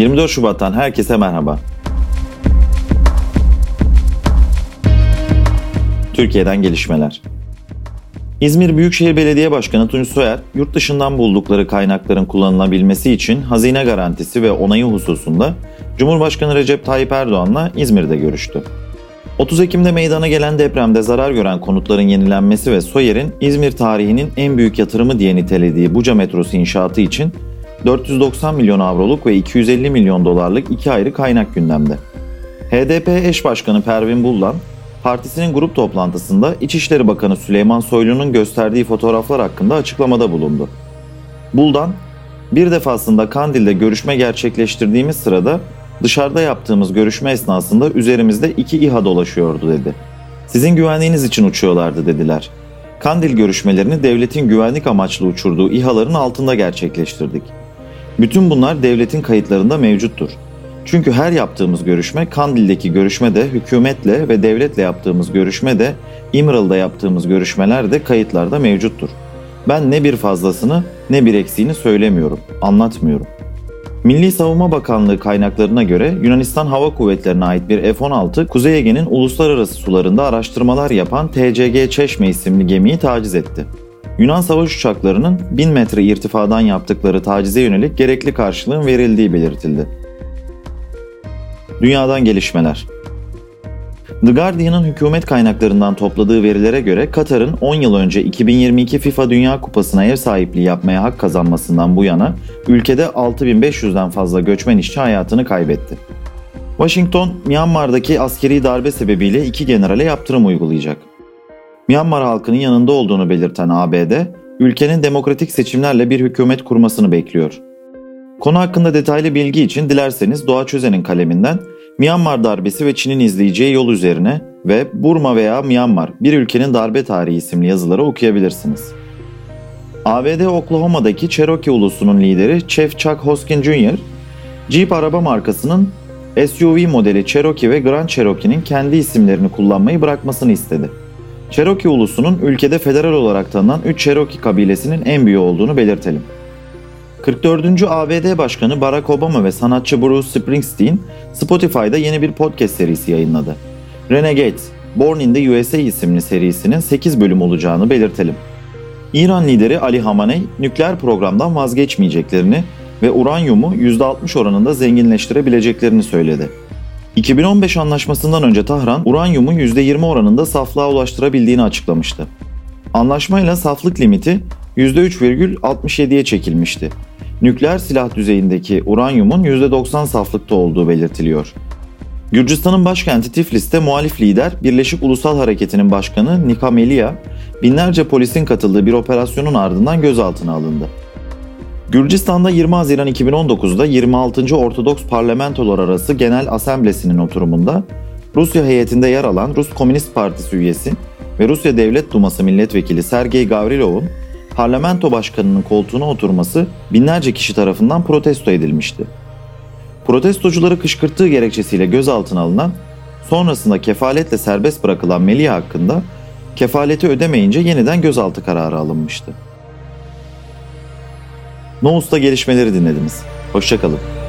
24 Şubat'tan herkese merhaba. Türkiye'den gelişmeler. İzmir Büyükşehir Belediye Başkanı Tunç Soyer, yurt dışından buldukları kaynakların kullanılabilmesi için hazine garantisi ve onayı hususunda Cumhurbaşkanı Recep Tayyip Erdoğan'la İzmir'de görüştü. 30 Ekim'de meydana gelen depremde zarar gören konutların yenilenmesi ve Soyer'in İzmir tarihinin en büyük yatırımı diye nitelediği Buca metrosu inşaatı için 490 milyon avroluk ve 250 milyon dolarlık iki ayrı kaynak gündemde. HDP eş başkanı Pervin Buldan, partisinin grup toplantısında İçişleri Bakanı Süleyman Soylu'nun gösterdiği fotoğraflar hakkında açıklamada bulundu. Buldan, bir defasında Kandil'de görüşme gerçekleştirdiğimiz sırada dışarıda yaptığımız görüşme esnasında üzerimizde iki İHA dolaşıyordu dedi. Sizin güvenliğiniz için uçuyorlardı dediler. Kandil görüşmelerini devletin güvenlik amaçlı uçurduğu İHA'ların altında gerçekleştirdik. Bütün bunlar devletin kayıtlarında mevcuttur. Çünkü her yaptığımız görüşme Kandil'deki görüşme de hükümetle ve devletle yaptığımız görüşme de İmralı'da yaptığımız görüşmeler de kayıtlarda mevcuttur. Ben ne bir fazlasını ne bir eksiğini söylemiyorum, anlatmıyorum. Milli Savunma Bakanlığı kaynaklarına göre Yunanistan Hava Kuvvetleri'ne ait bir F-16 Kuzey Ege'nin uluslararası sularında araştırmalar yapan TCG Çeşme isimli gemiyi taciz etti. Yunan savaş uçaklarının 1000 metre irtifadan yaptıkları tacize yönelik gerekli karşılığın verildiği belirtildi. Dünyadan gelişmeler The Guardian'ın hükümet kaynaklarından topladığı verilere göre Katar'ın 10 yıl önce 2022 FIFA Dünya Kupası'na ev sahipliği yapmaya hak kazanmasından bu yana ülkede 6500'den fazla göçmen işçi hayatını kaybetti. Washington, Myanmar'daki askeri darbe sebebiyle iki generale yaptırım uygulayacak. Myanmar halkının yanında olduğunu belirten ABD, ülkenin demokratik seçimlerle bir hükümet kurmasını bekliyor. Konu hakkında detaylı bilgi için dilerseniz Doğa Çözen'in kaleminden Myanmar darbesi ve Çin'in izleyeceği yol üzerine ve Burma veya Myanmar bir ülkenin darbe tarihi isimli yazıları okuyabilirsiniz. ABD Oklahoma'daki Cherokee ulusunun lideri Chef Chuck Hoskin Jr., Jeep araba markasının SUV modeli Cherokee ve Grand Cherokee'nin kendi isimlerini kullanmayı bırakmasını istedi. Cherokee ulusunun ülkede federal olarak tanınan 3 Cherokee kabilesinin en büyüğü olduğunu belirtelim. 44. ABD Başkanı Barack Obama ve sanatçı Bruce Springsteen Spotify'da yeni bir podcast serisi yayınladı. Renegades, Born in the USA isimli serisinin 8 bölüm olacağını belirtelim. İran lideri Ali Hamaney nükleer programdan vazgeçmeyeceklerini ve uranyumu %60 oranında zenginleştirebileceklerini söyledi. 2015 anlaşmasından önce Tahran, uranyumu %20 oranında saflığa ulaştırabildiğini açıklamıştı. Anlaşmayla saflık limiti %3,67'ye çekilmişti. Nükleer silah düzeyindeki uranyumun %90 saflıkta olduğu belirtiliyor. Gürcistan'ın başkenti Tiflis'te muhalif lider Birleşik Ulusal Hareketi'nin başkanı Nika Melia, binlerce polisin katıldığı bir operasyonun ardından gözaltına alındı. Gürcistan'da 20 Haziran 2019'da 26. Ortodoks Parlamentolar Arası Genel Asamblesi'nin oturumunda Rusya heyetinde yer alan Rus Komünist Partisi üyesi ve Rusya Devlet Duması milletvekili Sergey Gavrilov'un parlamento başkanının koltuğuna oturması binlerce kişi tarafından protesto edilmişti. Protestocuları kışkırttığı gerekçesiyle gözaltına alınan, sonrasında kefaletle serbest bırakılan Melih hakkında kefaleti ödemeyince yeniden gözaltı kararı alınmıştı. Nous'ta gelişmeleri dinlediniz. Hoşçakalın.